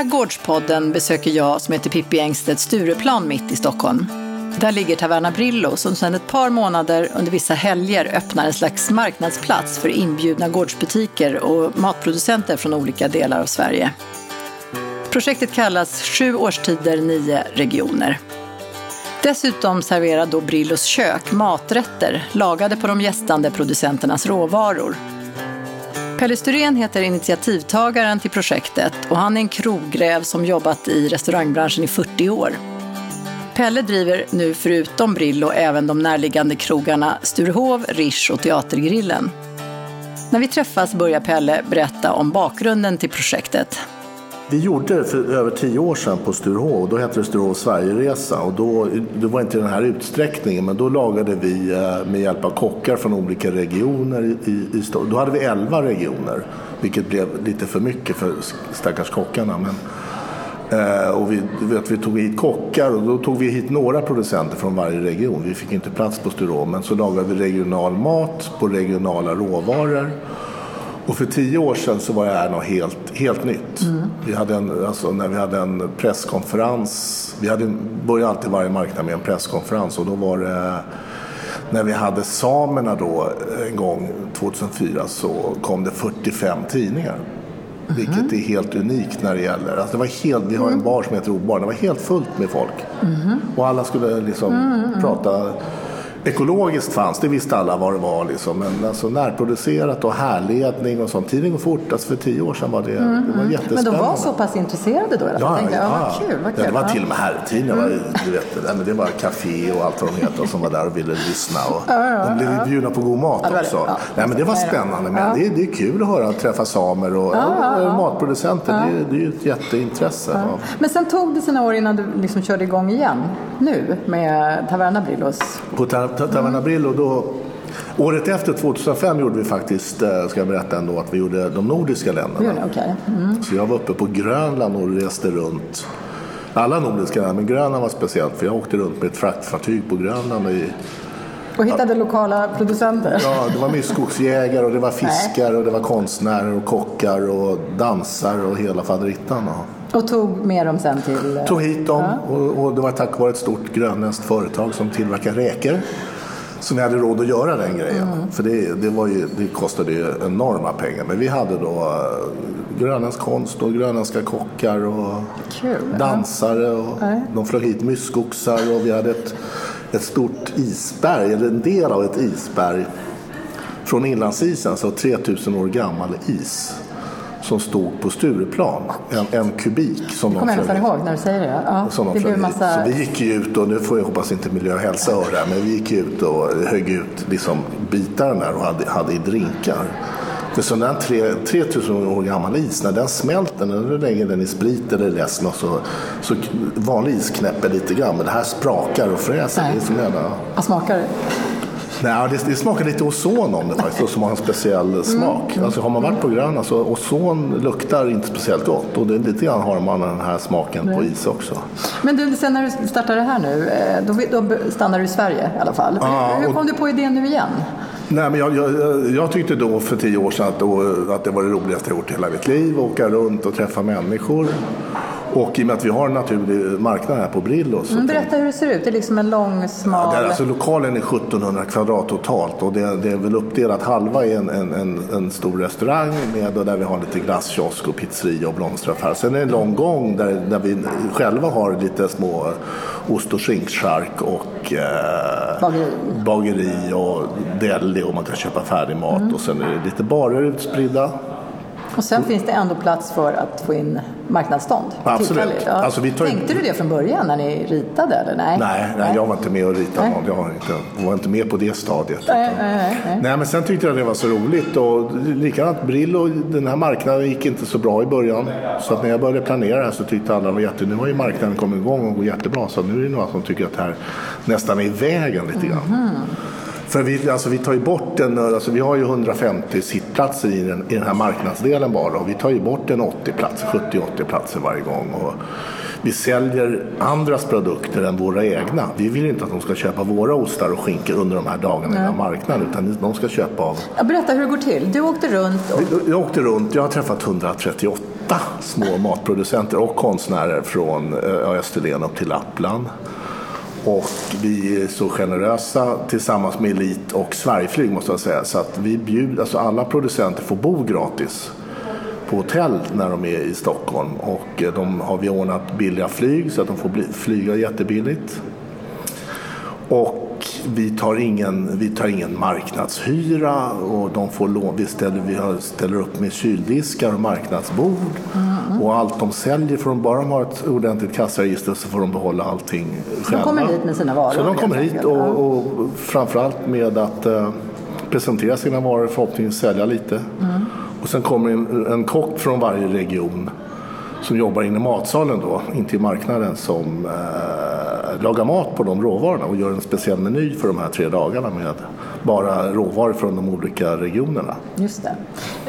den här gårdspodden besöker jag, som heter Pippi Engstedt, Stureplan mitt i Stockholm. Där ligger Taverna Brillo som sedan ett par månader under vissa helger öppnar en slags marknadsplats för inbjudna gårdsbutiker och matproducenter från olika delar av Sverige. Projektet kallas Sju årstider, nio regioner. Dessutom serverar då Brillos kök maträtter lagade på de gästande producenternas råvaror. Pelle Sturén heter initiativtagaren till projektet och han är en kroggräv som jobbat i restaurangbranschen i 40 år. Pelle driver nu förutom Brillo även de närliggande krogarna Sturehov, Rish och Teatergrillen. När vi träffas börjar Pelle berätta om bakgrunden till projektet. Vi gjorde det för över tio år sedan på Sturehof, Då hette det Sturehof Sverigeresa. Och då, det var inte i den här utsträckningen, men då lagade vi eh, med hjälp av kockar från olika regioner. I, i, då hade vi elva regioner, vilket blev lite för mycket för stackars kockarna. Men, eh, och vi, vet, vi tog hit kockar och då tog vi hit några producenter från varje region. Vi fick inte plats på Sturehof, men så lagade vi regional mat på regionala råvaror. Och för tio år sedan så var det här något helt, helt nytt. Mm. Vi hade en, alltså, när vi hade en presskonferens, vi hade, började alltid varje marknad med en presskonferens och då var det när vi hade samerna då en gång 2004 så kom det 45 tidningar. Mm. Vilket är helt unikt när det gäller. Alltså det var helt, vi har en mm. bar som heter Obar. Det var helt fullt med folk. Mm. Och alla skulle liksom mm. prata Ekologiskt fanns, det visste alla vad det var. Liksom. Men alltså närproducerat och härledning och sånt. Tiden går fort. Alltså för tio år sedan var det, mm, det var jättespännande. Men de var så pass intresserade då? Ja, tänkte, ja, ja. Vad kul, vad kul. Ja, det var till och med herrtidningar. Mm. Du vet, det var café och allt vad de heter som var där och ville lyssna. Och de blev ja. bjudna på god mat också. Ja, Nej, men det var spännande. Men det, det är kul att höra och träffa samer och, och matproducenter. Det, det är ett jätteintresse. Men sen tog det sina år innan du liksom körde igång igen. Nu med Taverna Brillos. Taverna Brillo då Året efter, 2005, gjorde vi faktiskt, eh, ska jag berätta ändå, att vi gjorde de nordiska länderna. Okay. Mm. Så jag var uppe på Grönland och reste runt. Alla nordiska länder, men Grönland var speciellt för jag åkte runt med ett fraktfartyg på Grönland. I, och hittade lokala producenter? Ja, det var myskogsjägare och det var fiskare och det var konstnärer och kockar och dansare och hela faderittan. Och tog med dem sen till? Eh, tog hit dem ja. och, och, det var tack vare ett stort grönländskt företag som tillverkar räkor som vi hade råd att göra den grejen. Mm. För det, det, var ju, det kostade ju enorma pengar. Men vi hade då uh, grönländsk konst och grönländska kockar och Kul, dansare. Och ja. De flög hit myskoxar och vi hade ett, ett stort isberg, eller en del av ett isberg från inlandsisen, så 3000 år gammal is som stod på Stureplan. En, en kubik. Som det kommer jag nästan ihåg när du säger det. Ja, som det blev massa... Så vi gick ju ut och nu får jag hoppas inte miljö och hälsa höra men vi gick ut och högg ut liksom bitar där och hade, hade i drinkar. För sån där 3000 år gammal is, när den smälter, när du lägger den i sprit eller läsk så, så vanlig is knäpper lite grann. Men det här sprakar och fräser. Nej. Det är jävla... Vad smakar det? Nej, det, det smakar lite ozon om det faktiskt, som har en speciell mm. smak. Mm. Alltså, har man varit på Grönland så ozon luktar inte speciellt gott och det, lite grann har man den här smaken Nej. på is också. Men du, sen när du startade det här nu, eh, då, då stannar du i Sverige i alla fall. Ja, Hur kom du på idén nu igen? Nej, men jag, jag, jag, tyckte då för tio år sedan att, då, att det var det roligaste jag gjort i hela mitt liv. Åka runt och träffa människor. Och i och med att vi har en naturlig marknad här på Brillo. Mm, berätta hur det ser ut. Det är liksom en lång, smal... Ja, alltså, lokalen är 1700 kvadrat totalt och det, det är väl uppdelat. Halva i en, en, en, en, stor restaurang med, och där vi har lite glasskiosk och pizzeria och blomsteraffär. Sen är det en lång gång där, där vi själva har lite små ost och skinkchark och eh, bageri. bageri och deli och man kan köpa färdig mat. Mm. Och sen är det lite barer utspridda. Och sen finns det ändå plats för att få in marknadsstånd? Absolut. Ja. Alltså, vi tar... Tänkte du det från början när ni ritade? Eller? Nej? Nej, nej, jag var inte med och ritade nej. någon. Jag var inte, var inte med på det stadiet. Nej, nej, nej, nej. men sen tyckte jag det var så roligt. Och likadant Brillo, den här marknaden gick inte så bra i början. Så att när jag började planera det här så tyckte alla var jätte... Nu har ju marknaden kommit igång och går jättebra. Så nu är det några som tycker att det här nästan är i vägen lite grann. Mm. För vi, alltså vi tar ju bort en, alltså vi har ju 150 sittplatser i den, i den här marknadsdelen bara och vi tar ju bort en 80 platser, 70-80 platser varje gång. Och vi säljer andras produkter än våra egna. Vi vill inte att de ska köpa våra ostar och skinkor under de här dagarna Nej. i marknaden utan de ska köpa av... Ja, berätta hur det går till. Du åkte runt. Och... Jag åkte runt, jag har träffat 138 åtta små matproducenter och konstnärer från Österlen upp till Lappland. Och vi är så generösa tillsammans med Elit och Sverigeflyg måste jag säga. Så att vi bjuder, alltså alla producenter får bo gratis på hotell när de är i Stockholm. Och eh, de har vi ordnat billiga flyg så att de får flyga jättebilligt. Och vi tar ingen, vi tar ingen marknadshyra och de får lån. Vi ställer, vi ställer upp med kyldiskar och marknadsbord. Mm. Och allt de säljer, får de bara de har ett ordentligt kassaregister så får de behålla allting själva. De kommer hit med sina varor? Så de kommer hit och, och framförallt med att uh, presentera sina varor, förhoppningsvis sälja lite. Mm. Och sen kommer en, en kock från varje region som jobbar inne i matsalen då, inte i marknaden, som eh, lagar mat på de råvarorna och gör en speciell meny för de här tre dagarna med bara råvaror från de olika regionerna. Just det.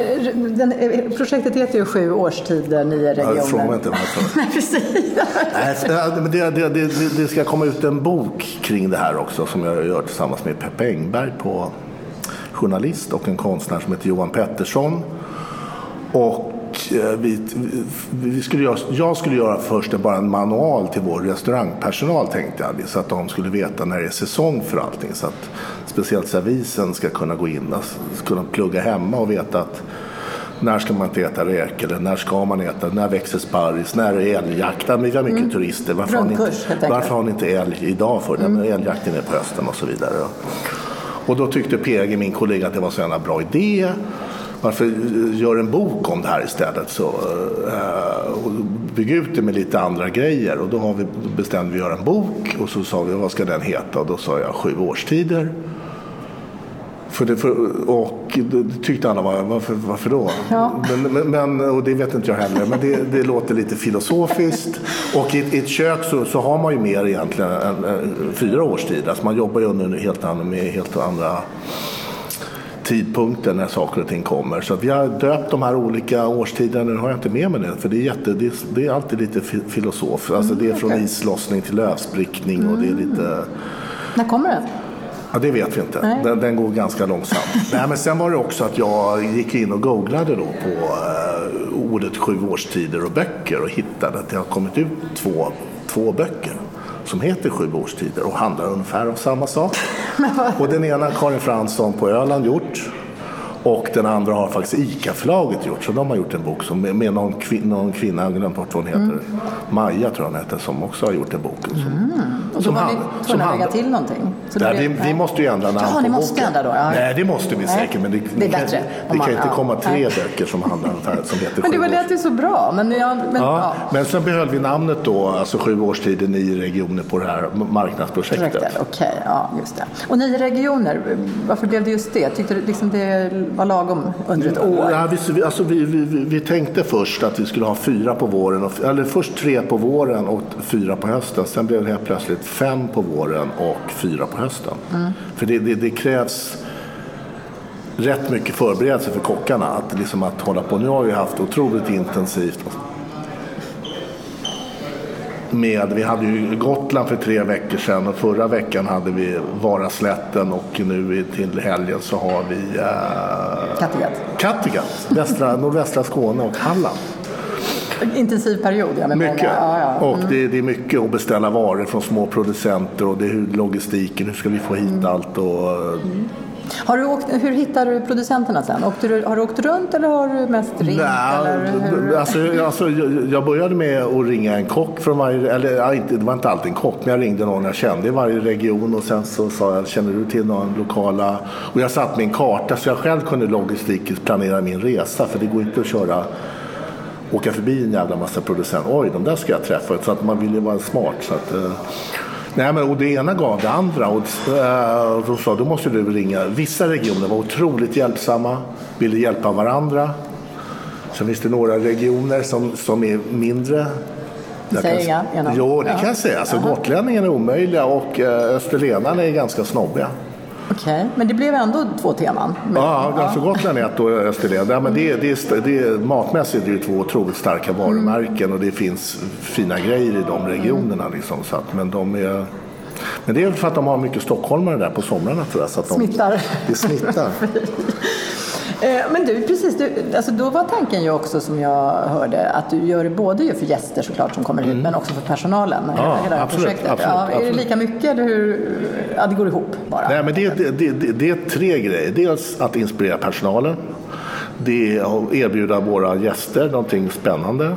Eh, den, eh, projektet heter ju Sju årstider, nio regioner. Ja, fråga inte varför. Nej, precis. Nej, det, det, det, det ska komma ut en bok kring det här också som jag gör tillsammans med Peppe Engberg på journalist och en konstnär som heter Johan Pettersson. Och Eh, vi, vi skulle göra, jag skulle göra först bara en manual till vår restaurangpersonal tänkte jag. Så att de skulle veta när det är säsong för allting. Så att speciellt servisen ska kunna gå in och kunna plugga hemma och veta att när ska man inte äta räk eller när ska man äta, när växer sparris, när är älgjakt? Vi har mycket mm. turister. Varför har, ni inte, varför har ni inte älg idag för? Mm. Älgjakten är på hösten och så vidare. Och då tyckte PG, min kollega, att det var så en bra idé varför gör en bok om det här istället? Så, uh, bygg ut det med lite andra grejer. Och då har vi, bestämde vi att göra en bok och så sa vi vad ska den heta? Och då sa jag Sju årstider. För det, för, och det tyckte alla var, varför, varför då? Ja. Men, men, och det vet inte jag heller, men det, det låter lite filosofiskt. Och i, i ett kök så, så, har man ju mer egentligen än, än fyra årstider. Alltså man jobbar ju under helt andra, med helt andra tidpunkten när saker och ting kommer. Så vi har döpt de här olika årstiderna, nu har jag inte med mig det, för det är, jätte, det är, det är alltid lite filosof. Alltså det är från mm, islossning till lövsprickning och det är lite... När kommer den? Ja, det vet vi inte. Den, den, går ganska långsamt. Nej, men sen var det också att jag gick in och googlade då på uh, ordet sju årstider och böcker och hittade att det har kommit ut två, två böcker som heter Sju årstider och handlar ungefär om samma sak. Och den ena har Karin Fransson på Öland gjort och den andra har faktiskt ICA-förlaget gjort. Så de har gjort en bok som, med någon, kvin, någon kvinna, jag har glömt bort vad hon heter. Mm. Maja tror jag hon heter, som också har gjort en bok. Som, mm. Och då var vi tvungna att lägga till någonting? Så där, vi, vi, måste ju ändra namn Jaha, ni måste ändra då? Ja. Nej, det måste vi säkert. Men det, det är bättre. Det, kan inte komma tre böcker som handlar ungefär som heter Men det var lät ju så bra. Men, ja, men, ja. men sen behöll vi namnet då, alltså sju årstider, nio regioner på det här marknadsprojektet. Okej, okay, ja just det. Och nio regioner, varför blev det just det? Tyckte du liksom det var lagom under ett år? Ja, vi, alltså, vi, vi, vi, tänkte först att vi skulle ha fyra på våren, och, eller först tre på våren och fyra på hösten. Sen blev det helt plötsligt fem på våren och fyra på hösten. Mm. För det, det, det, krävs rätt mycket förberedelse för kockarna att, liksom att hålla på. Nu har vi haft otroligt intensivt med, vi hade ju Gotland för tre veckor sedan och förra veckan hade vi Varaslätten och nu till helgen så har vi uh, Kattegatt. Kattegatt, västra, nordvästra Skåne och Halland. Intensiv period, ja. Med mycket. Ja, ja. Mm. Och det, det, är mycket att beställa varor från små producenter och det är logistiken, hur ska vi få hit mm. allt och mm. Har du åkt, hur hittar du producenterna sen? Du, har du åkt runt eller har du mest ringt? Nej, alltså, alltså, jag började med att ringa en kock från varje, eller det var inte alltid en kock, men jag ringde någon jag kände i varje region och sen så sa jag, känner du till någon lokala? Och jag satt med en karta så jag själv kunde logistiskt planera min resa för det går inte att köra åka förbi en jävla massa producenter. Oj, de där ska jag träffa. Så att man vill ju vara smart. Så att, eh, Nej, men, och det ena gav det andra. Och, äh, och då sa då måste du ringa. Vissa regioner var otroligt hjälpsamma, ville hjälpa varandra. Sen finns det några regioner som, som är mindre. Säg inga? Jo, det ja. kan jag säga. Alltså, gotlänningarna är omöjliga och äh, österlenarna är ganska snobbiga. Okej, okay. men det blev ändå två teman? Men, ja, alltså Gotland är ett och Österlen. Ja, men det, det, det, matmässigt är det två otroligt starka varumärken mm. och det finns fina grejer i de regionerna. Liksom, så att, men de är... Men det är för att de har mycket stockholmare där på somrarna tror jag. Så att de, smittar. Det smittar. Eh, men du, precis, du, alltså då var tanken ju också som jag hörde att du gör det både för gäster såklart som kommer hit men också för personalen. Ja, hela absolut, projektet. absolut, ja, är det absolut. lika mycket eller hur? Ja, det går ihop bara. Nej, men det, det, det, det, det är tre grejer. Dels att inspirera personalen. Det är att erbjuda våra gäster någonting spännande.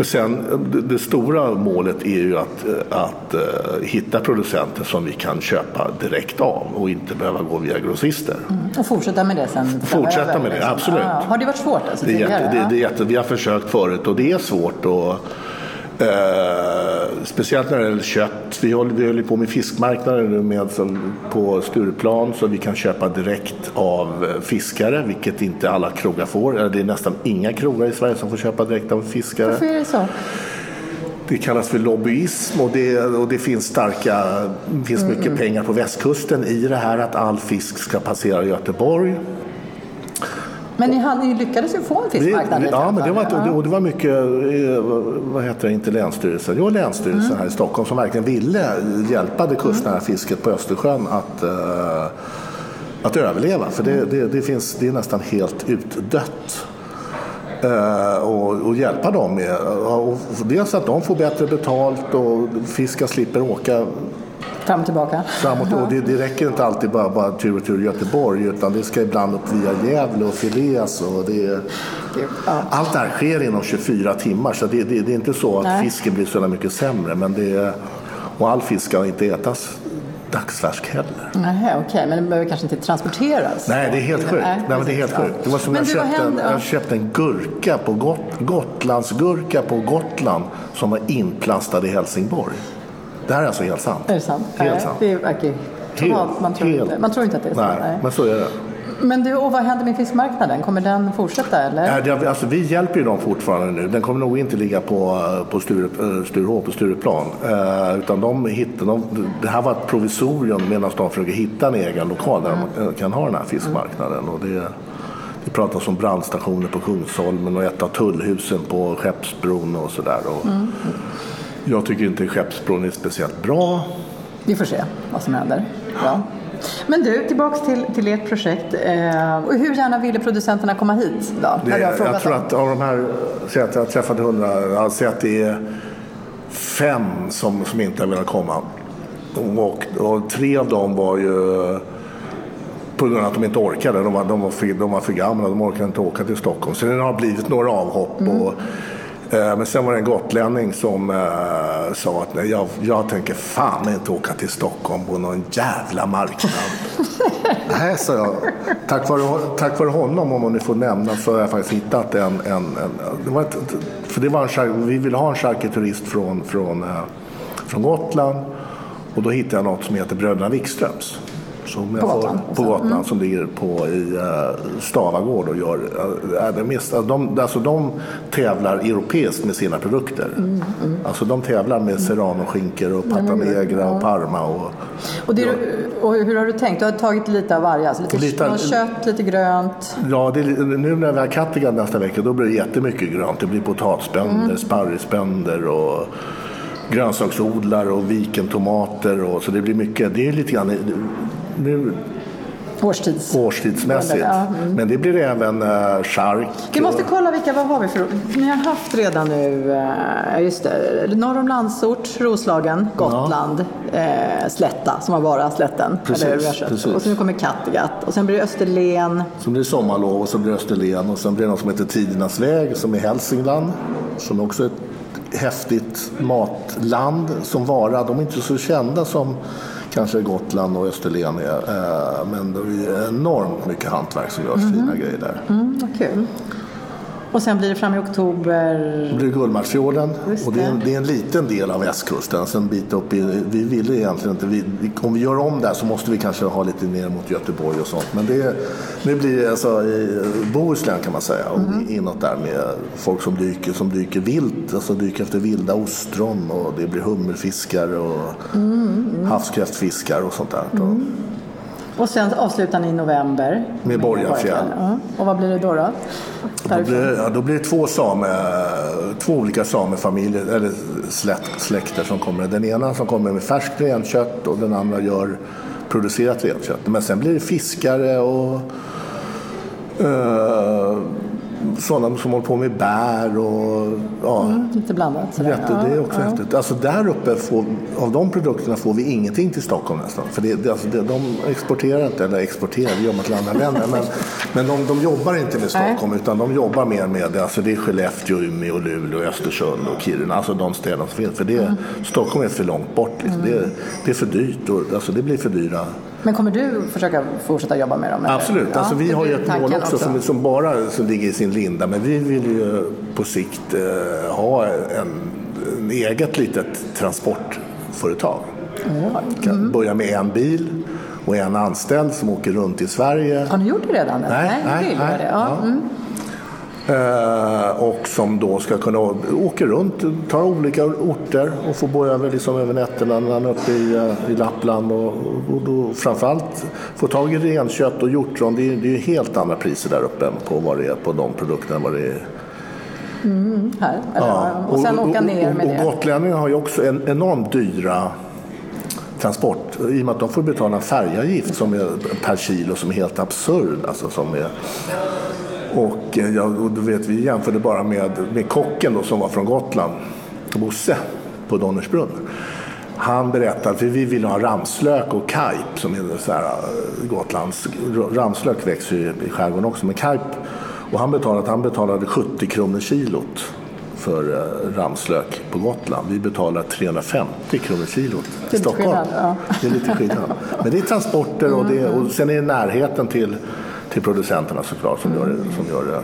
Men sen, det, stora målet är ju att, att eh, hitta producenter som vi kan köpa direkt av och inte behöva gå via grossister. Och fortsätta med det sen Fortsätta med det, liksom. absolut. Ja, har det varit svårt alltså, Det är jätte, det, det är jätte, vi har försökt förut och det är svårt. Och, eh, speciellt när det gäller kött. Vi håller, vi håller på med fiskmarknaden nu med, som, på Stureplan så vi kan köpa direkt av eh, fiskare, vilket inte alla krogar får. Det är nästan inga krogar i Sverige som får köpa direkt av fiskare. Varför är det så? Det kallas för lobbyism och det, och det finns starka, finns Mm, mycket pengar på västkusten i det här att all fisk ska passera Göteborg. Men ni, hann- ni lyckades ju få en fiskmarknad ja, men det var, Ja. och det var mycket, eh, vad heter det, inte Länsstyrelsen, jo Länsstyrelsen Mm. här i Stockholm som verkligen ville hjälpa det kustnära fisket på Östersjön att, eh, att överleva. För det, det, det, finns, det är nästan helt utdött. Eh, och, och hjälpa dem med, och dels att de får bättre betalt och fiskar slipper åka Fram och tillbaka. framåt. Och det, det räcker inte alltid bara, bara tur och tur Göteborg utan det ska ibland upp via Gävle och fileas. Och det, Ja. allt det här sker inom 24 timmar så det, det, det är inte så att Nej. fisken blir så mycket sämre. Men det, är- och all fisk ska inte ätas dagsfärsk heller. Nej, okej, men den behöver kanske inte transporteras. Nej, det är helt sjukt. Nej, men det är helt sjukt. Det var som Men jag köpte, en, jag köpte en gurka på Got, Gotlandsgurka på Gotland som var inplastad i Helsingborg. Det här är alltså helt sant. Är det sant? Helt Nej, sant. Det verkar totalt, man tror, helt- inte, man tror inte att det är så. Nej, men så är det. Men du, och vad händer med fiskmarknaden? Kommer den fortsätta eller? Ja, alltså, vi hjälper ju dem fortfarande nu. Den kommer nog inte ligga på, på Sture, eh, Sturehof, på Stureplan. Eh, utan de hittar, de, det här var ett provisorium medan de försöker hitta en egen lokal där de eh, kan ha den här fiskmarknaden. Och det, det pratas om brandstationer på Kungsholmen och ett av tullhusen på Skeppsbron och sådär. Och Jag tycker inte Skeppsbron är speciellt bra. Vi får se vad som händer. Ja. Men du, tillbaks till, till ert projekt. Eh, och hur gärna ville producenterna komma hit då? Det, har frågat jag tror att av de här, jag har träffat hundra, jag säger att det är fem som, som inte har velat komma. Och, och tre av dem var ju på grund av att de inte orkade. De var, de var, för, de var för gamla, de orkade inte åka till Stockholm. Så det har blivit några avhopp. Mm. Och, men sen var det en gotlänning som eh, sa att nej, jag, jag tänker fan inte åka till Stockholm på någon jävla marknad. Nej, sa jag. Tack vare, tack vare honom, om man nu får nämna, så har jag faktiskt hittat en... en, en det var ett, för det var en, vi ville ha en charkuterist från, från, eh, från Gotland. Och då hittade jag något som heter Bröderna Wikströms. Jag På får- Gotland, På alltså. Gotland, som ligger på i uh, Stavagård och gör... Uh, är det mest, alltså, de, alltså de tävlar europeiskt med sina produkter. Mm, Alltså de tävlar med serranoskinkor och pata negra och parma. Och, Och, det, och hur har du tänkt? Du har tagit lite av varje? Alltså lite, Lite- kött, lite grönt? Ja, det, nu när vi har Kattegatt nästa vecka då blir det jättemycket grönt. Det blir potatisbönder, Mm. sparrisbönder och grönsaksodlar och vikentomater. Och, så det blir mycket. Det är lite grann nu, Årstids. årstidsmässigt. Ja, mm. Men det blir även uh, chark. Vi måste kolla vilka, vad har vi för... Ni har haft redan nu, eh, just det, norr om Landsort, Roslagen, Gotland, eh, Slätta, som var bara slätten. Precis, precis. Och sen kommer Kattegatt och sen blir det Österlen. Så blir det sommarlov och så blir det Österlen och sen blir det något som heter Tidernas väg som är Hälsingland. Som också är ett häftigt matland som Vara. De är inte så kända som kanske Gotland och Österlen är. eh, Men det är enormt mycket hantverk som görs, fina grejer där. Mm, kul. Och sen blir det fram i oktober. Det blir Gullmarsfjorden Just och det är, en, det. det är en liten del av västkusten. Sen en bit upp i, vi ville egentligen inte, vi, om vi gör om där så måste vi kanske ha lite ner mot Göteborg och sånt. Men det, nu blir det alltså i Bohuslän kan man säga och Mm. inåt där med folk som dyker, som dyker vilt, alltså dyker efter vilda ostron och det blir hummerfiskar och Mm, havskräftfiskar och sånt där. Och sen avslutar ni i november. Med Borgafjäll. Ja. Och vad blir det då? då? Då blir, det- ja, då blir det två, same, två olika samefamiljer, eller släkt, släkter som kommer. Den ena som kommer med färskt renkött och den andra gör producerat renkött. Men sen blir det fiskare och Uh, sådana som håller på med bär och ja. Mm, lite blandat. Sådär. Jätte, det är också ja. häftigt. Alltså där uppe, får, av de produkterna får vi ingenting till Stockholm nästan. För det, det, alltså det, de exporterar inte, eller exporterar, det gör man till andra länder. Men, men de, de jobbar inte med Stockholm utan de jobbar mer med, alltså det är Skellefteå, Umeå, Luleå, Östersund och Kiruna. Alltså de städerna som finns. För det, mm. Stockholm är för långt bort. Liksom. Mm. Det, det är för dyrt och alltså det blir för dyra men kommer du försöka fortsätta jobba med dem? Eller? Absolut. Ja, alltså, vi har ju ett mål också, också. Som, som, bara som ligger i sin linda. Men vi vill ju på sikt eh, ha en, en eget litet transportföretag. Mm. Börja med en bil och en anställd som åker runt i Sverige. Har ni gjort det redan? Nej, nej, nej, nej. Det. Ja. Ja. Mm. Eh, och som då ska kunna åka runt, ta olika orter och få bo över, liksom över nätterna uppe i, eh, i Lappland och, och då framförallt få tag i renkött och hjortron. Det är, det är helt andra priser där uppe på vad det är på de produkterna vad det är Mm, här. ja. Och sen och, åka ner med och, det. Och gotlänningarna har ju också en enormt dyra transport i och med att de får betala en färgavgift som är per kilo som är helt absurd. Alltså som är, och, eh, ja, och du vet, vi jämförde bara med, med kocken då, som var från Gotland, Bosse på Donnersbrunn. Han berättade att vi ville ha ramslök och kajp som är så här, eh, Gotlands... Ramslök växer ju i skärgården också, men kajp... Och han betalade, han betalade 70 kronor kilot för uh, ramslök på Gotland. Vi betalar 350 kronor kilot i Stockholm. Skillnad, ja. Det är lite skillnad. Men det är transporter och, det, och sen är det närheten till till producenterna såklart som gör det. Som gör det.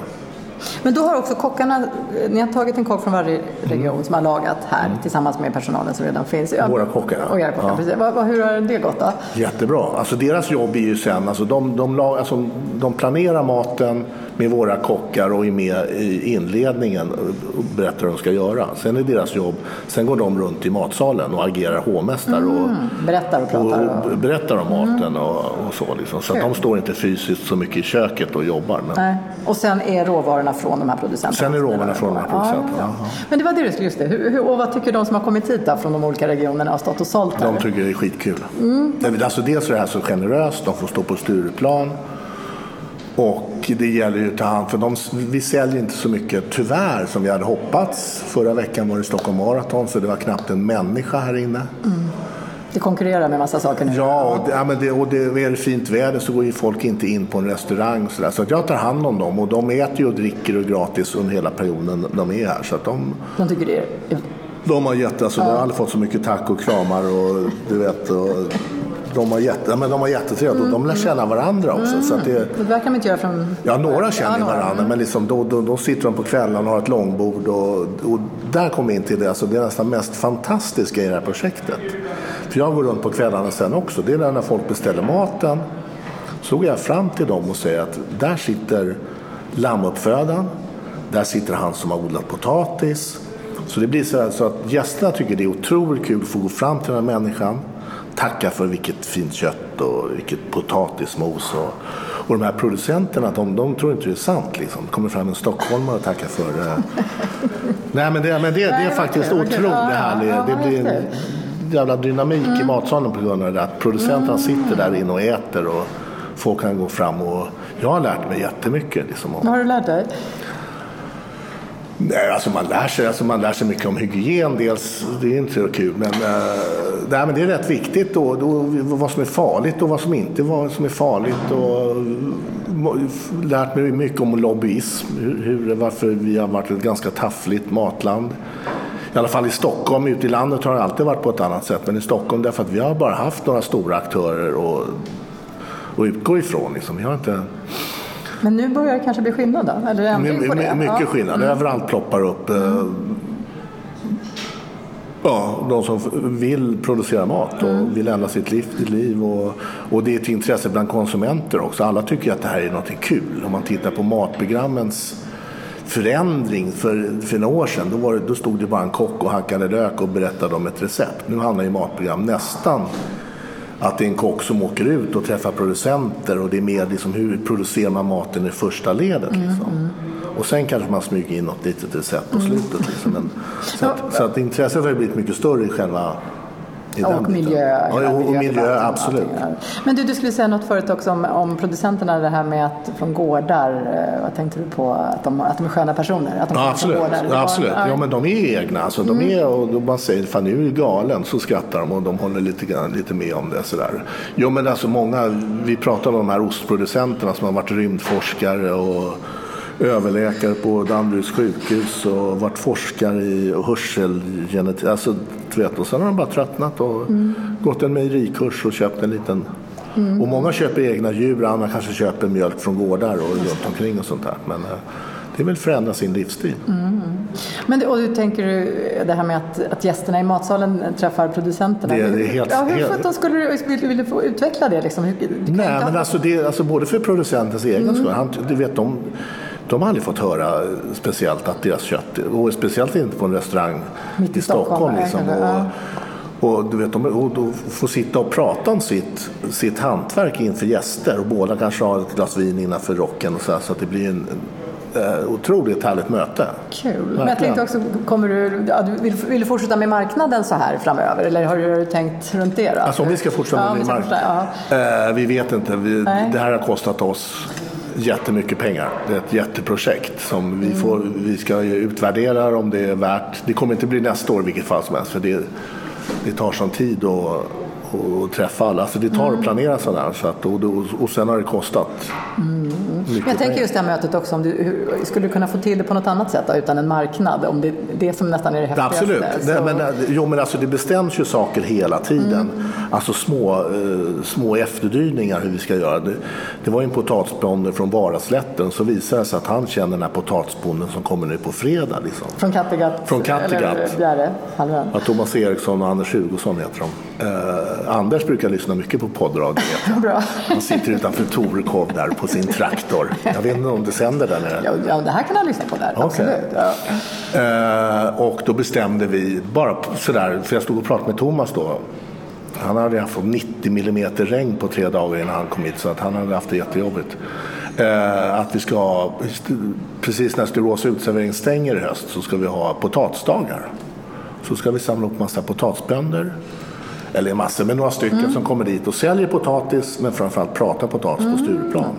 Men då har också kockarna, ni har tagit en kock från varje region mm. som har lagat här mm. tillsammans med personalen som redan finns. Våra kockar, och era kockar, ja. precis. Vad, hur har det gått då? Jättebra. Alltså deras jobb är ju sen, alltså de, de, lag, alltså de planerar maten med våra kockar och är med i inledningen och berättar hur de ska göra. Sen är deras jobb, sen går de runt i matsalen och agerar hovmästare och, mm. berättar och pratar. Och, och berättar om maten mm. och, och, så. Liksom. Så de står inte fysiskt så mycket i köket och jobbar. Men... Nej. Och sen är råvarorna från de här producenterna? Sen är råvarorna från de här producenterna. Ja, ja. Men det var det du skulle, just det. Hur, hur, och vad tycker de som har kommit hit då, från de olika regionerna och stått och sålt här? De tycker det är skitkul. Mm. Alltså dels är det här så generöst, de får stå på Stureplan. Och det gäller ju att ta hand för de, vi säljer inte så mycket tyvärr som vi hade hoppats. Förra veckan var det Stockholm Marathon så det var knappt en människa här inne. Mm. Det konkurrerar med massa saker nu. Ja, och, det, ja, men det, och det, är det fint väder så går ju folk inte in på en restaurang. Så, där. så att jag tar hand om dem och de äter och dricker och gratis under hela perioden de är här. Så att de, de tycker det är... De har gett, alltså, ja. de har aldrig fått så mycket tack och kramar och du vet. Och, de har, jätte, men de har jättetrevligt och de lär känna varandra också. Mm. Så det, det verkar man inte göra från... Ja, några känner ja, varandra. Men liksom, då, då, då sitter de på kvällen och har ett långbord. Och, och där kommer in till det, alltså, det är nästan mest fantastiska i det här projektet. För jag går runt på kvällarna sen också. Det är när folk beställer maten. Så går jag fram till dem och säger att där sitter lammuppfödaren. Där sitter han som har odlat potatis. Så det blir så, att gästerna tycker det är otroligt kul att få gå fram till den här människan tacka för vilket fint kött och vilket potatismos. Och, och de här producenterna, de, de tror inte det är sant. Liksom. Det kommer fram en stockholmare och tackar för det. Nej, men det, men det, det är faktiskt otroligt härligt. Det blir en jävla dynamik i matsalen på grund av det. Att producenterna sitter där inne och äter och folk kan gå fram och jag har lärt mig jättemycket. Liksom, Vad har du lärt dig? Nej, alltså man lär sig, alltså man lär sig mycket om hygien. Dels, det är inte så kul, men, äh, nej, men det är rätt viktigt då, då, vad som är farligt och vad som inte vad som är farligt. Och, lärt mig mycket om lobbyism, hur, hur, varför vi har varit ett ganska taffligt matland. I alla fall i Stockholm, ute i landet har det alltid varit på ett annat sätt. Men i Stockholm därför att vi har bara haft några stora aktörer att utgå ifrån. Liksom. Vi har inte... Men nu börjar det kanske bli skillnad då? Eller ändring på det? Mycket ja. skillnad. Mm. Överallt ploppar upp mm. Ja, de som vill producera mat och mm. vill ändra sitt liv. liv och, och, det är ett intresse bland konsumenter också. Alla tycker att det här är något kul. Om man tittar på matprogrammens förändring för, för några år sedan. Då, var det, då stod det bara en kock och hackade lök och berättade om ett recept. Nu handlar ju matprogram nästan att det är en kock som åker ut och träffar producenter och det är mer liksom hur producerar man maten i första ledet. Mm, liksom. Mm, Och sen kanske man smyger in något litet recept på mm. slutet. Liksom. Men, så, att, så att intresset har blivit mycket större i själva och miljö. Ja, och, och miljö, absolut. Men du, du skulle säga något förut också om, om producenterna, det här med att från gårdar, eh, vad tänkte du på? Att de, att de är sköna personer? Att de ja, absolut. Ja, absolut. Ja, men de är egna. Alltså, de mm. är, och man säger fan nu är galen, så skrattar de och de håller lite, grann, lite med om det. Sådär. Jo, men alltså många, vi pratar om de här ostproducenterna som har varit rymdforskare och överläkare på Danderyds sjukhus och varit forskare i hörselgenetik. Alltså, vet, och sen har de bara tröttnat och mm. gått en mejerikurs och köpt en liten Mm. Och många köper egna djur, andra kanske köper mjölk från gårdar och runt omkring och sånt där. Men eh, det väl förändra sin livsstil. Mm. Men och du tänker det här med att, att gästerna i matsalen träffar producenterna? Det, det är helt, ja, hur helt... skulle du, vill, vill du få utveckla det? Liksom? Nej, men alltså, det, alltså både för producentens egen mm. skull. Han, du vet, de, de har aldrig fått höra speciellt att deras kött, och speciellt inte på en restaurang Mitt i Stockholm. Stockholm liksom, och, och, du vet, de och, och få sitta och prata om sitt, sitt hantverk inför gäster och båda kanske har ett glas vin innanför rocken och så, här, så att det blir en, eh, otroligt härligt möte. Kul. Verkligen. Men jag tänkte också, kommer du, ja, du, vill, vill, du fortsätta med marknaden så här framöver? Eller har du tänkt runt det? Då? Alltså om vi ska fortsätta ja, med marknaden? Ja. Eh, vi vet inte. Vi, det här har kostat oss jättemycket pengar. Det är ett jätteprojekt som vi, får, vi ska utvärdera om det är värt. Det kommer inte bli nästa år i vilket fall som helst. För det, det tar sån tid att och träffa alla. Alltså det tar mm. att planera sådär. Så att, och, och, och sen har det kostat. Mm. Jag tänker just det här mötet också. Om du, hur, skulle du kunna få till det på något annat sätt då, utan en marknad? Om det det som nästan är det häftigaste. Absolut. Så... Nej, men, jo, men alltså, det bestäms ju saker hela tiden. Mm. Alltså små, eh, små efterdyningar hur vi ska göra. Det, det var en potatisbonde från Varaslätten så visade det sig att han känner den här potatisbonden som kommer nu på fredag. Liksom. Från Kattegatt? Från Kattegatt. Bjäre, ja, Thomas Eriksson och Anders Hugosson heter de. Eh, Anders brukar lyssna mycket på poddradio. Bra. Han sitter utanför Torekov där på sin traktor. Jag vet inte om det sänder där nere. Ja, det här kan han lyssna på där. Okay. Absolut. Ja. Eh, och då bestämde vi, bara sådär, för jag stod och pratade med Thomas då. Han hade haft 90 millimeter regn på tre dagar innan han kom hit så att han hade haft det jättejobbigt. Eh, att vi ska, precis när Sturås utservering stänger i höst så ska vi ha potatisdagar. Så ska vi samla upp massa potatisbönder eller massor, men några stycken mm. som kommer dit och säljer potatis men framförallt pratar potatis mm. på Stureplan.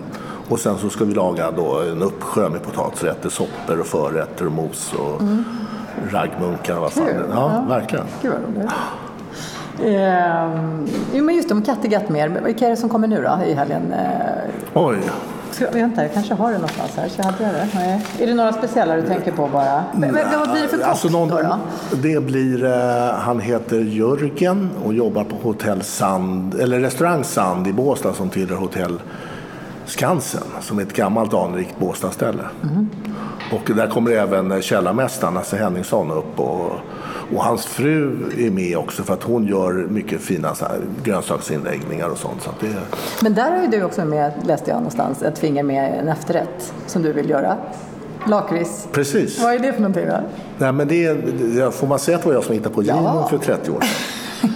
Och sen så ska vi laga då en uppsjö med potatisrätter, soppor och förrätter och mos och mm. raggmunkar. Vad fan Ja, ja, verkligen. Gud vad roligt. Eh, jo, men just om Kattegatt mer. Vilka är det som kommer nu då i helgen? Eh, Oj. Ska, vänta, jag kanske har det någonstans här. Så hade jag det. Nej. Är det några speciella du tänker på bara? Men, men vad blir det för kock alltså någon, då, då? Det blir, uh, han heter Jörgen och jobbar på hotell Sand, eller restaurang Sand i Båstad som tillhör hotell Skansen som är ett gammalt anrikt Båstadställe. Mm. Och där kommer även källarmästaren, Lasse Henningsson, upp och och hans fru är med också för att hon gör mycket fina så här, grönsaksinläggningar och sånt. Så det... Men där har ju du också med, läste jag någonstans, ett finger med en efterrätt som du vill göra. Lakrits. Precis. Vad är det för någonting då? Nej, men det, är, får man säga att det var jag som hittade på ginen ja. för 30 år sedan?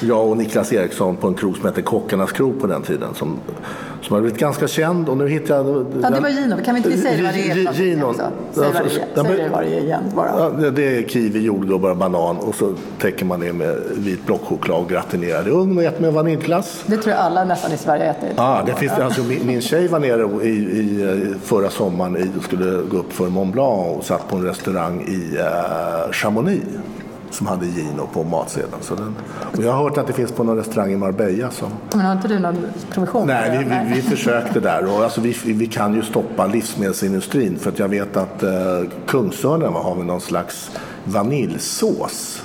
jag och Niklas Eriksson på en krog som hette Kockarnas krog på den tiden. Som, som har blivit ganska känd och nu hittar jag... Ja, det var Gino. Kan vi inte säga vad det är? Gino. Säg vad det är, Säg vad det är igen bara. Ja, det är kiwi, jordgubbar banan och så täcker man det med vit blockchoklad och gratinerad i ugn och äter med vaniljglass. Det tror jag alla nästan i Sverige äter. Ja, det finns, alltså, min, min tjej var nere i, i, förra sommaren i, och skulle gå upp för Mont Blanc och satt på en restaurang i uh, Chamonix som hade Gino på matsedeln. Så den, och jag har hört att det finns på någon restaurang i Marbella. Som... Men har inte du någon provision? Nej, vi, vi, vi försökte där. Och alltså, vi, vi kan ju stoppa livsmedelsindustrin för att jag vet att eh, Kungsörnen har någon slags vaniljsås.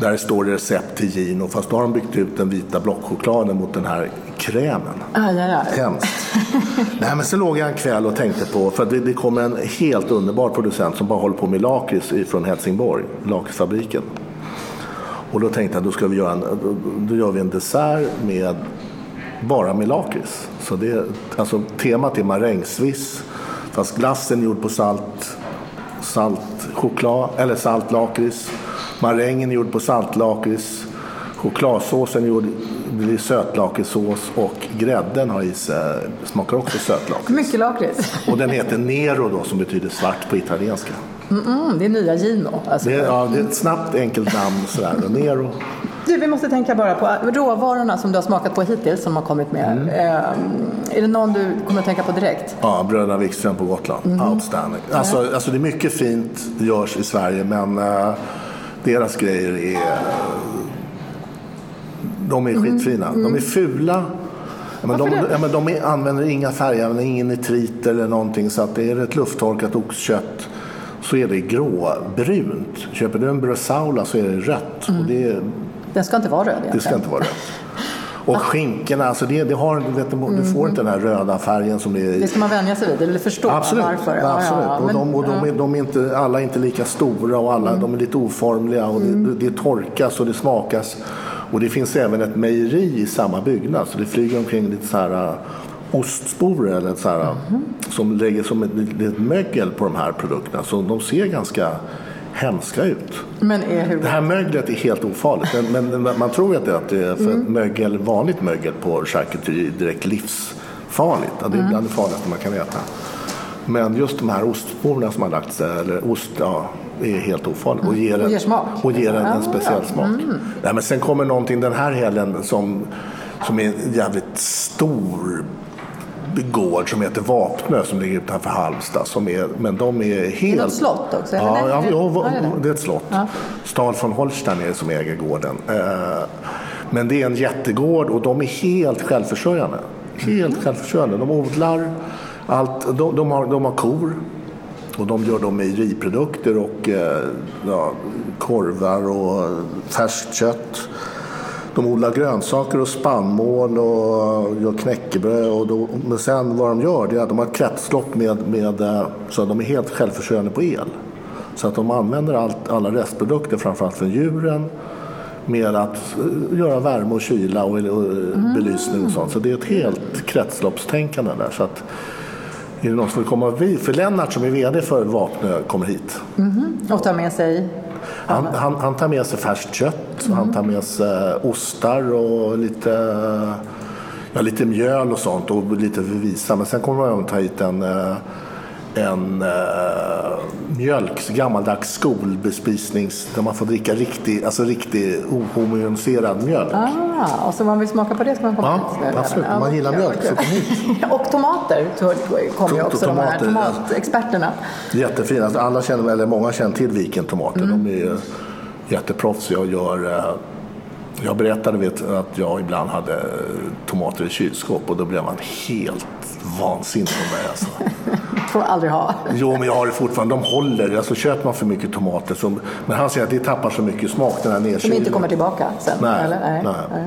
Där det står recept till Gino fast då har de byggt ut den vita blockchokladen mot den här krämen. Aj, aj, aj. Hemskt. Nej, men så låg jag en kväll och tänkte på, för det, det kommer en helt underbar producent som bara håller på med lakrits från Helsingborg, lakritsfabriken. Och då tänkte jag, då, ska vi göra en, då, då gör vi en dessert med bara med lakrits. Så det, alltså, temat är marängsviss, fast glassen är gjord på salt, salt choklad, eller salt lakrits. Marängen är gjord på saltlakrits. Chokladsåsen är gjord blir sötlakritssås och grädden har i sig, smakar också sötlakrits. Mycket lakrits. Och den heter Nero då som betyder svart på italienska. Mm, det är nya Gino. Alltså. Det, är, ja, det är ett snabbt, enkelt namn. Sådär. Nero. Du, vi måste tänka bara på råvarorna som du har smakat på hittills som har kommit med. Mm. Eh, är det någon du kommer att tänka på direkt? Ja, Bröderna Wikström på Gotland. Mm. Outstanding. Alltså, mm. alltså det är mycket fint görs i Sverige men uh, deras grejer är... De är mm. skitfina. De är mm. fula. Men de, ja, men de är, använder inga färger, ingen nitrit eller någonting. Så att det är ett lufttorkat oxkött så är det gråbrunt. Köper du en Bresaula så är det rött. Mm. Och det, den ska inte vara röd egentligen. Det ska inte vara rött. Och skinkorna, alltså det, det har, vet, du, mm. du får inte den här röda färgen som det är. Det ska man vänja sig vid, eller förstå absolut, varför. Ja, absolut. Ja, och, men, de, och de, är, de är inte, alla är inte lika stora och alla, mm. de är lite oformliga och mm. det, det torkas och det smakas. Och det finns även ett mejeri i samma byggnad så det flyger omkring lite så här äh, ostsporer eller så här, mm. som lägger som ett litet mögel på de här produkterna. Så de ser ganska hemska ut. Men är hur... Det här möglet är helt ofarligt. Men, men man tror att det, att det är för mm. mögel, vanligt mögel på charkuterier är direkt livsfarligt. det är mm. bland det farligaste man kan äta. Men just de här ostsporerna som har lagt sig, eller ost, ja, är helt ofarligt. Och ger, en, och ger smak. Och ger en, en speciell smak. Mm. Nej, men sen kommer någonting den här helgen som, som är jävligt stor gård som heter Vapnö som ligger utanför Halmstad. Som är, men de är helt... Det är ett slott också? Ja, ja, ja, det är ett slott. Ja. Stad von Holstein är det som äger gården. Eh, men det är en jättegård och de är helt självförsörjande. Helt självförsörjande. De odlar allt. De, de, har, de har kor. Och de gör då mejeriprodukter och eh, ja, korvar och färskt kött. De odlar grönsaker och spannmål och gör knäckebröd. Och då, men sen vad de gör det är att de har ett kretslopp med, med eh, så att de är helt självförsörjande på el. Så att de använder allt, alla restprodukter, framförallt från djuren, med att eh, göra värme och kyla och, och mm. belysning och sånt. Så det är ett helt kretsloppstänkande där. Så att, är det någon som vill komma vid? För Lennart som är VD för Vapnö kommer hit. Mm. Och tar med sig? Han, han, han, tar med sig färskt kött, mm. han tar med sig ostar och lite, ja, lite mjöl och sånt och lite visa. Men sen kommer han att ta hit en eh, en uh, mjölk, gammaldags skolbespisnings där man får dricka riktig, alltså riktig ohomogeniserad mjölk. Ah, och så om man vill smaka på det ska man komma ja, hit? Absolut, om man gillar mjölk så kom hit. och tomater kommer ju också, de här tomatexperterna. Jättefina, alltså alla känner, eller många känner till Viken tomater. Mm. De är jätteproffsiga och gör uh, jag berättade vet, att jag ibland hade tomater i kylskåp och då blev man helt vansinnig på mig. Alltså. får man aldrig ha. Jo, men jag har det fortfarande. De håller. Alltså, köper man för mycket tomater så... Men han säger att det tappar så mycket smak, den här nedkylningen. Som inte kommer tillbaka sen? Nej. Eller? Nej. nej. nej.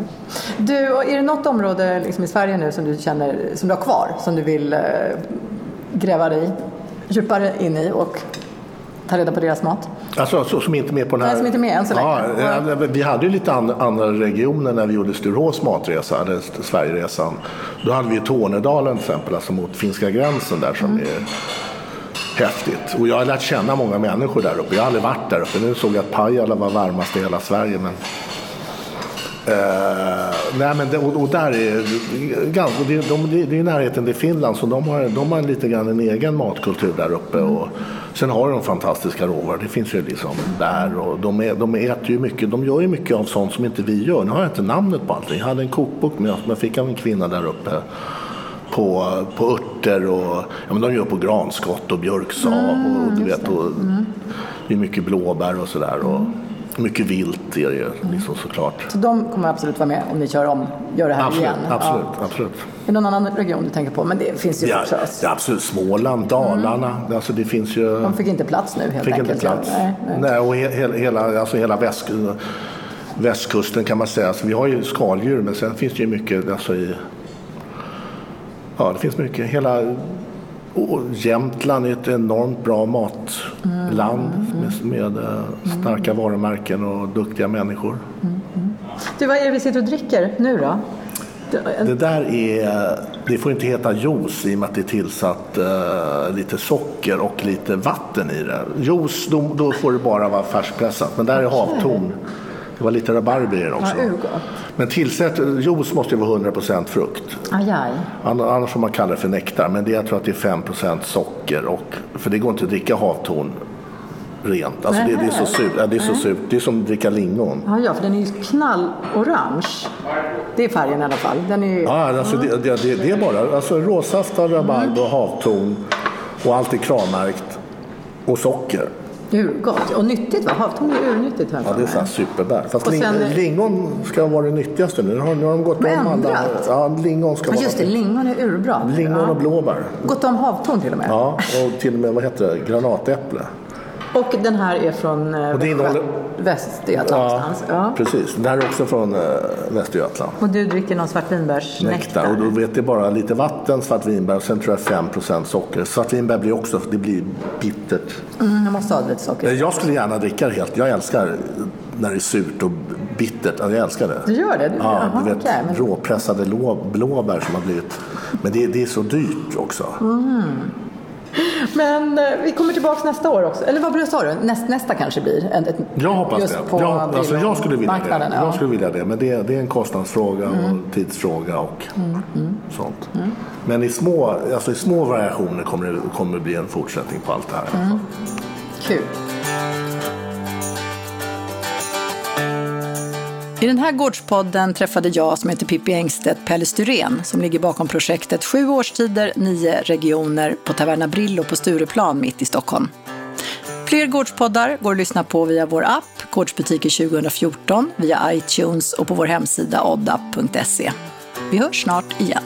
Du, är det något område liksom, i Sverige nu som du känner som du har kvar, som du vill eh, gräva dig djupare in i och ta reda på deras mat? Alltså så, som inte är med på den här? Nej, som inte är med än så länge. Ja, vi hade ju lite andra regioner när vi gjorde Sturehof matresa, eller Sverigeresan. Då hade vi Tornedalen till exempel, alltså mot finska gränsen där som mm. är häftigt. Och jag har lärt känna många människor där uppe. Jag har aldrig varit där uppe. Nu såg jag att Pajala var varmast i hela Sverige. Men Uh, nej men det, och, och, där är ganska, det, de, det, det är närheten till Finland så de har, de har lite grann en egen matkultur där uppe. Och, sen har de fantastiska råvaror, det finns ju liksom där och de, är, de äter ju mycket, de gör ju mycket av sånt som inte vi gör. Nu har jag inte namnet på allting. Jag hade en kokbok med som jag fick av en kvinna där uppe på, på örter och ja, men de gör på granskott och björksav mm, och, och, du vet, och, mm. det är mycket blåbär och sådär. Och, mycket vilt är det ju liksom, såklart. Så de kommer absolut vara med om ni kör om, gör det här absolut, igen? Absolut, ja. absolut. Är det någon annan region du tänker på? Men det finns ju ja, också. Ja, absolut. Småland, Dalarna. Mm. Alltså det finns ju... De fick inte plats nu helt fick enkelt. Inte plats. Nej, nej. nej och he, hela, alltså hela väst, västkusten kan man säga. Alltså vi har ju skaldjur men sen finns det ju mycket alltså i... Ja, det finns mycket. Hela och Jämtland är ett enormt bra matland mm, med, med mm. starka varumärken och duktiga människor. Mm, du, vad är det vi sitter och dricker nu då? Det där är, det får inte heta juice i och med att det är tillsatt uh, lite socker och lite vatten i det. Juice, då, då får det bara vara färskpressat, men där är havtorn. Det var lite rabarber i den också. Ja, men tillsätt, juice måste ju vara 100% frukt. Aj, aj. Annars får man kalla det för nektar. Men det, jag tror att det är 5% socker. Och, för det går inte att dricka havtorn rent. Alltså det, det är så surt. Ja, det är så surt. Det är som att dricka lingon. Ja, ja, för den är ju knallorange. Det är färgen i alla fall. Den är. Ja, alltså det, det, det, det är bara alltså, råsaftad rabarber och havtorn och allt är kravmärkt. Och socker. Urgott. Och nyttigt va? Havtorn är urnyttigt här Ja, det är så här superbär. Fast Och ling, sen- lingon ska vara det nyttigaste nu. Nu har, nu har de gått har om alla. Ja, lingon ska Ja, vara just det. Lingon är urbra. Lingon och blåbär. Gått om havtorn till och med. Ja, och till och med vad heter det? granatäpple. Och den här är från eh, Och det innehåller- Västergötland någonstans. Ja. precis. Det här är också från eh, Västergötland. Och du dricker någon svartvinbärsnektar. Nektar. Och då vet det bara lite vatten, svartvinbär och sen tror jag 5 socker. Svartvinbär blir också, det blir bittert. Mm, jag måste ha lite socker. Jag skulle gärna dricka det helt. Jag älskar när det är surt och bittert. Ja, Jag älskar det. Du gör det? Du, Ja, jaha, du vet okej, men- råpressade lå, blåbär som har blivit... Men det, det är så dyrt också. Men eh, vi kommer tillbaka nästa år också. Eller vad sa du? Näst, nästa kanske blir? Ett, Jag hoppas just det. På Jag, alltså jag skulle vilja det. Ja. Mm. Jag skulle vilja det. Men det, det är en kostnadsfråga och tidsfråga och sånt. Men i små, alltså i små variationer kommer det, kommer det bli en fortsättning på allt det här. Mm. Kul. I den här gårdspodden träffade jag, som heter Pippi Engstedt, Pelle Styrén som ligger bakom projektet Sju årstider, nio regioner på Taverna Brillo på Stureplan mitt i Stockholm. Fler gårdspoddar går att lyssna på via vår app Gårdsbutiker 2014, via iTunes och på vår hemsida odda.se. Vi hörs snart igen.